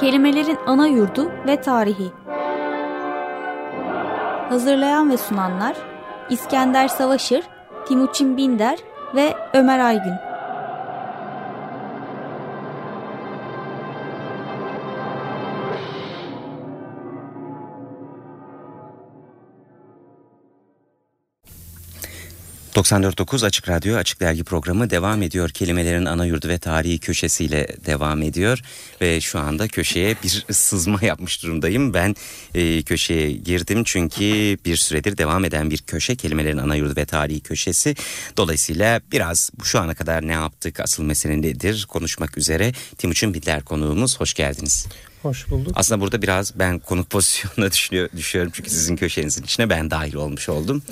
Kelimelerin ana yurdu ve tarihi. Hazırlayan ve sunanlar İskender Savaşır, Timuçin Binder ve Ömer Aygün. 94.9 Açık Radyo Açık Dergi programı devam ediyor. Kelimelerin ana yurdu ve tarihi köşesiyle devam ediyor. Ve şu anda köşeye bir sızma yapmış durumdayım. Ben e, köşeye girdim çünkü bir süredir devam eden bir köşe kelimelerin ana yurdu ve tarihi köşesi. Dolayısıyla biraz şu ana kadar ne yaptık asıl mesele nedir konuşmak üzere. Timuçin Biller konuğumuz hoş geldiniz. Hoş bulduk. Aslında burada biraz ben konuk pozisyonuna düşünüyor, düşüyorum çünkü sizin köşenizin içine ben dahil olmuş oldum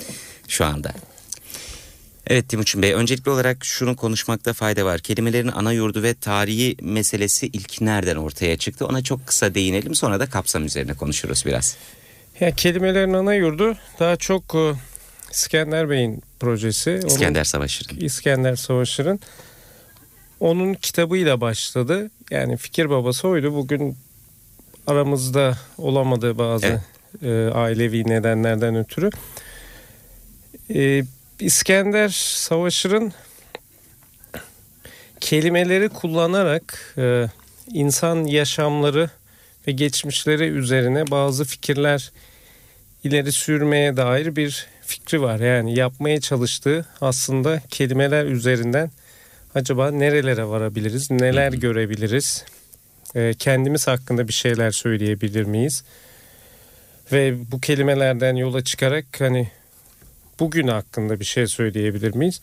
şu anda. Evet Timuçin Bey öncelikli olarak şunu konuşmakta fayda var. Kelimelerin ana yurdu ve tarihi meselesi ilk nereden ortaya çıktı? Ona çok kısa değinelim sonra da kapsam üzerine konuşuruz biraz. Ya kelimelerin ana yurdu daha çok e, İskender Bey'in projesi. İskender Onun, Savaşır'ın. İskender Savaşır'ın. Onun kitabıyla başladı. Yani fikir babası oydu. Bugün aramızda olamadığı bazı evet. e, ailevi nedenlerden ötürü. E, İskender Savaşır'ın kelimeleri kullanarak e, insan yaşamları ve geçmişleri üzerine bazı fikirler ileri sürmeye dair bir fikri var. Yani yapmaya çalıştığı aslında kelimeler üzerinden acaba nerelere varabiliriz, neler görebiliriz, e, kendimiz hakkında bir şeyler söyleyebilir miyiz? Ve bu kelimelerden yola çıkarak hani bugün hakkında bir şey söyleyebilir miyiz?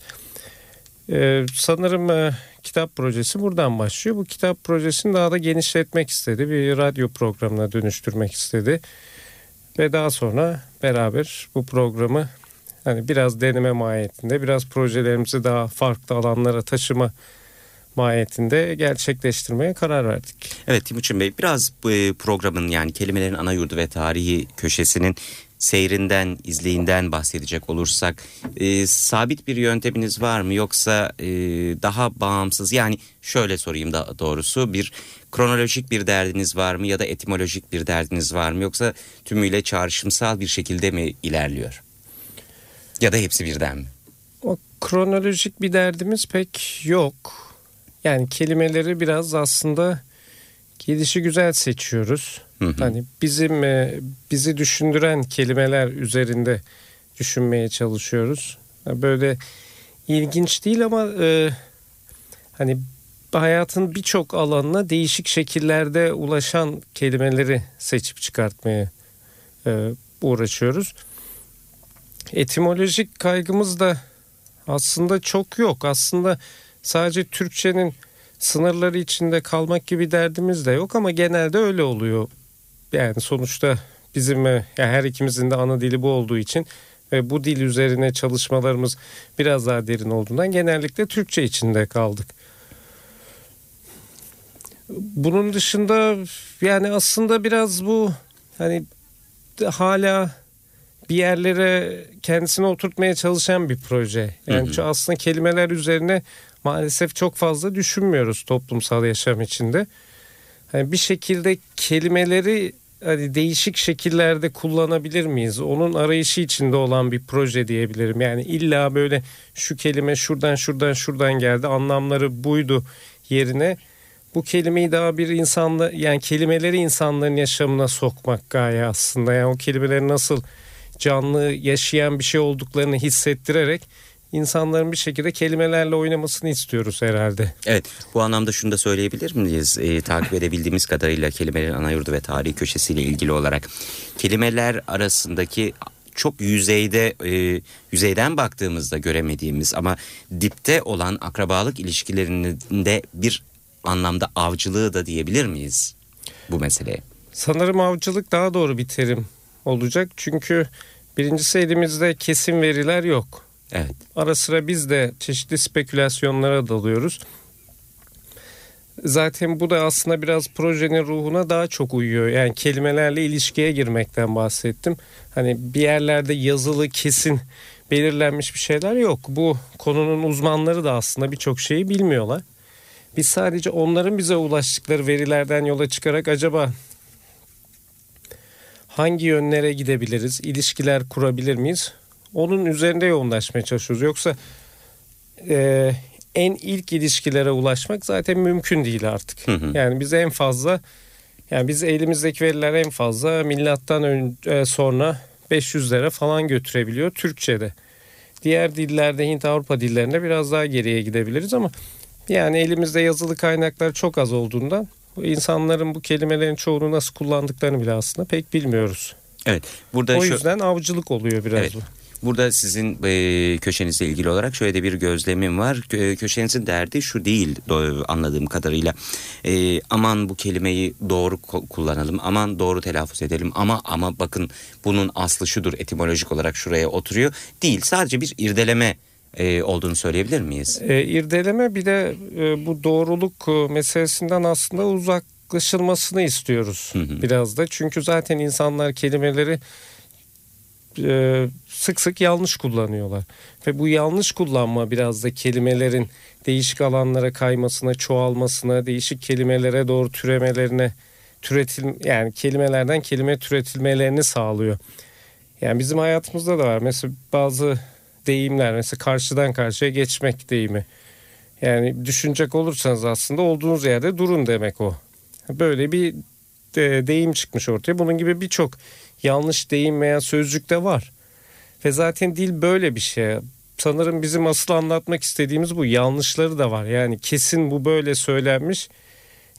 Ee, sanırım e, kitap projesi buradan başlıyor. Bu kitap projesini daha da genişletmek istedi. Bir radyo programına dönüştürmek istedi. Ve daha sonra beraber bu programı hani biraz deneme mahiyetinde, biraz projelerimizi daha farklı alanlara taşıma mahiyetinde gerçekleştirmeye karar verdik. Evet Timuçin Bey biraz bu e, programın yani kelimelerin ana yurdu ve tarihi köşesinin seyrinden, izleyinden bahsedecek olursak e, sabit bir yönteminiz var mı yoksa e, daha bağımsız yani şöyle sorayım da doğrusu bir kronolojik bir derdiniz var mı ya da etimolojik bir derdiniz var mı yoksa tümüyle çağrışımsal bir şekilde mi ilerliyor? Ya da hepsi birden mi? O kronolojik bir derdimiz pek yok. Yani kelimeleri biraz aslında gelişi güzel seçiyoruz. Hı hı. Hani bizim e, bizi düşündüren kelimeler üzerinde düşünmeye çalışıyoruz. Böyle ilginç değil ama e, hani hayatın birçok alanına değişik şekillerde ulaşan kelimeleri seçip çıkartmaya e, uğraşıyoruz. Etimolojik kaygımız da aslında çok yok. Aslında sadece Türkçenin sınırları içinde kalmak gibi derdimiz de yok ama genelde öyle oluyor. Yani sonuçta bizim yani her ikimizin de ana dili bu olduğu için ve bu dil üzerine çalışmalarımız biraz daha derin olduğundan genellikle Türkçe içinde kaldık. Bunun dışında yani aslında biraz bu hani hala bir yerlere kendisine oturtmaya çalışan bir proje. Yani hı hı. aslında kelimeler üzerine maalesef çok fazla düşünmüyoruz toplumsal yaşam içinde. Yani bir şekilde kelimeleri hani değişik şekillerde kullanabilir miyiz? Onun arayışı içinde olan bir proje diyebilirim. Yani illa böyle şu kelime şuradan şuradan şuradan geldi anlamları buydu yerine bu kelimeyi daha bir insanla yani kelimeleri insanların yaşamına sokmak gaye aslında. Yani o kelimeleri nasıl canlı yaşayan bir şey olduklarını hissettirerek insanların bir şekilde kelimelerle oynamasını istiyoruz herhalde. Evet bu anlamda şunu da söyleyebilir miyiz? E, takip edebildiğimiz kadarıyla kelimelerin ana yurdu ve tarihi köşesiyle ilgili olarak kelimeler arasındaki çok yüzeyde e, yüzeyden baktığımızda göremediğimiz ama dipte olan akrabalık ilişkilerinde bir anlamda avcılığı da diyebilir miyiz bu meseleye? Sanırım avcılık daha doğru bir terim olacak. Çünkü birincisi elimizde kesin veriler yok. Evet. Ara sıra biz de çeşitli spekülasyonlara dalıyoruz. Zaten bu da aslında biraz projenin ruhuna daha çok uyuyor. Yani kelimelerle ilişkiye girmekten bahsettim. Hani bir yerlerde yazılı kesin belirlenmiş bir şeyler yok. Bu konunun uzmanları da aslında birçok şeyi bilmiyorlar. Biz sadece onların bize ulaştıkları verilerden yola çıkarak acaba hangi yönlere gidebiliriz, ilişkiler kurabilir miyiz? Onun üzerinde yoğunlaşmaya çalışıyoruz. Yoksa e, en ilk ilişkilere ulaşmak zaten mümkün değil artık. Hı hı. Yani biz en fazla yani biz elimizdeki veriler en fazla milattan önce sonra 500'lere falan götürebiliyor Türkçe'de. Diğer dillerde Hint Avrupa dillerinde biraz daha geriye gidebiliriz ama yani elimizde yazılı kaynaklar çok az olduğundan insanların bu kelimelerin çoğunu nasıl kullandıklarını bile aslında pek bilmiyoruz. Evet. Burada o yüzden şu... avcılık oluyor biraz evet. bu. Burada sizin e, köşenizle ilgili olarak şöyle de bir gözlemim var. Kö, köşenizin derdi şu değil anladığım kadarıyla. E, aman bu kelimeyi doğru kullanalım, aman doğru telaffuz edelim ama ama bakın bunun aslı şudur etimolojik olarak şuraya oturuyor. Değil sadece bir irdeleme e, olduğunu söyleyebilir miyiz? E, irdeleme bir de e, bu doğruluk e, meselesinden aslında uzaklaşılmasını istiyoruz hı hı. biraz da. Çünkü zaten insanlar kelimeleri e, sık sık yanlış kullanıyorlar. Ve bu yanlış kullanma biraz da kelimelerin değişik alanlara kaymasına, çoğalmasına, değişik kelimelere doğru türemelerine, türetil yani kelimelerden kelime türetilmelerini sağlıyor. Yani bizim hayatımızda da var. Mesela bazı deyimler mesela karşıdan karşıya geçmek deyimi. Yani düşünecek olursanız aslında olduğunuz yerde durun demek o. Böyle bir de, deyim çıkmış ortaya. Bunun gibi birçok yanlış deyim veya sözcük de var. Ve zaten dil böyle bir şey. Sanırım bizim asıl anlatmak istediğimiz bu. Yanlışları da var. Yani kesin bu böyle söylenmiş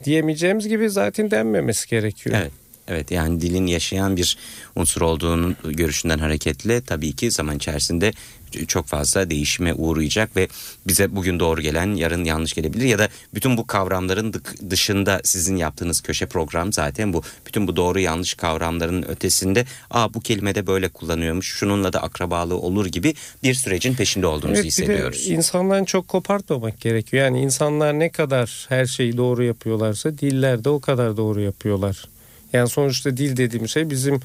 diyemeyeceğimiz gibi zaten denmemesi gerekiyor. Evet. Evet yani dilin yaşayan bir unsur olduğunun görüşünden hareketle tabii ki zaman içerisinde çok fazla değişime uğrayacak ve bize bugün doğru gelen yarın yanlış gelebilir ya da bütün bu kavramların dışında sizin yaptığınız köşe program zaten bu. Bütün bu doğru yanlış kavramların ötesinde aa bu kelimede böyle kullanıyormuş şununla da akrabalığı olur gibi bir sürecin peşinde olduğumuzu evet, hissediyoruz. Bir de insanların çok kopartmamak gerekiyor. Yani insanlar ne kadar her şeyi doğru yapıyorlarsa diller de o kadar doğru yapıyorlar. Yani sonuçta dil dediğim şey bizim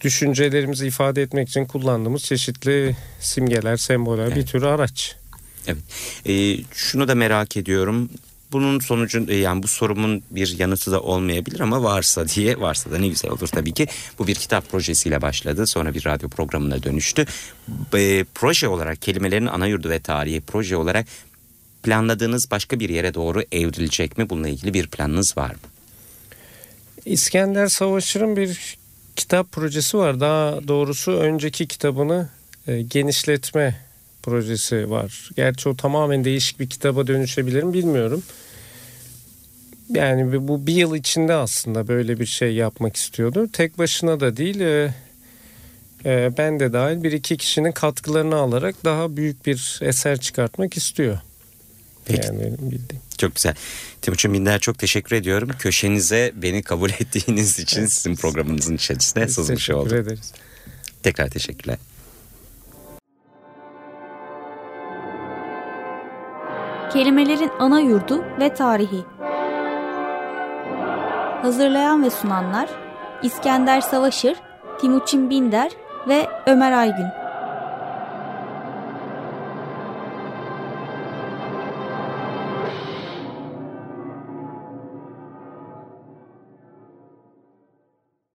düşüncelerimizi ifade etmek için kullandığımız çeşitli simgeler, semboller evet. bir tür araç. Evet. Ee, şunu da merak ediyorum. Bunun sonucu e, yani bu sorumun bir yanıtı da olmayabilir ama varsa diye varsa da ne güzel olur tabii ki. Bu bir kitap projesiyle başladı. Sonra bir radyo programına dönüştü. E, proje olarak kelimelerin ana yurdu ve tarihi proje olarak planladığınız başka bir yere doğru evrilecek mi? Bununla ilgili bir planınız var mı? İskender Savaşır'ın bir kitap projesi var. Daha doğrusu önceki kitabını e, genişletme projesi var. Gerçi o tamamen değişik bir kitaba dönüşebilir mi bilmiyorum. Yani bu bir yıl içinde aslında böyle bir şey yapmak istiyordu. Tek başına da değil e, e, ben de dahil bir iki kişinin katkılarını alarak daha büyük bir eser çıkartmak istiyor. Peki. Yani benim bildiğim. Çok güzel. Timuçin Binder çok teşekkür ediyorum. Köşenize beni kabul ettiğiniz için sizin programınızın içerisinde sızmış oldum. Teşekkür ederiz. Tekrar teşekkürler. Kelimelerin ana yurdu ve tarihi. Hazırlayan ve sunanlar İskender Savaşır, Timuçin Binder ve Ömer Aygün.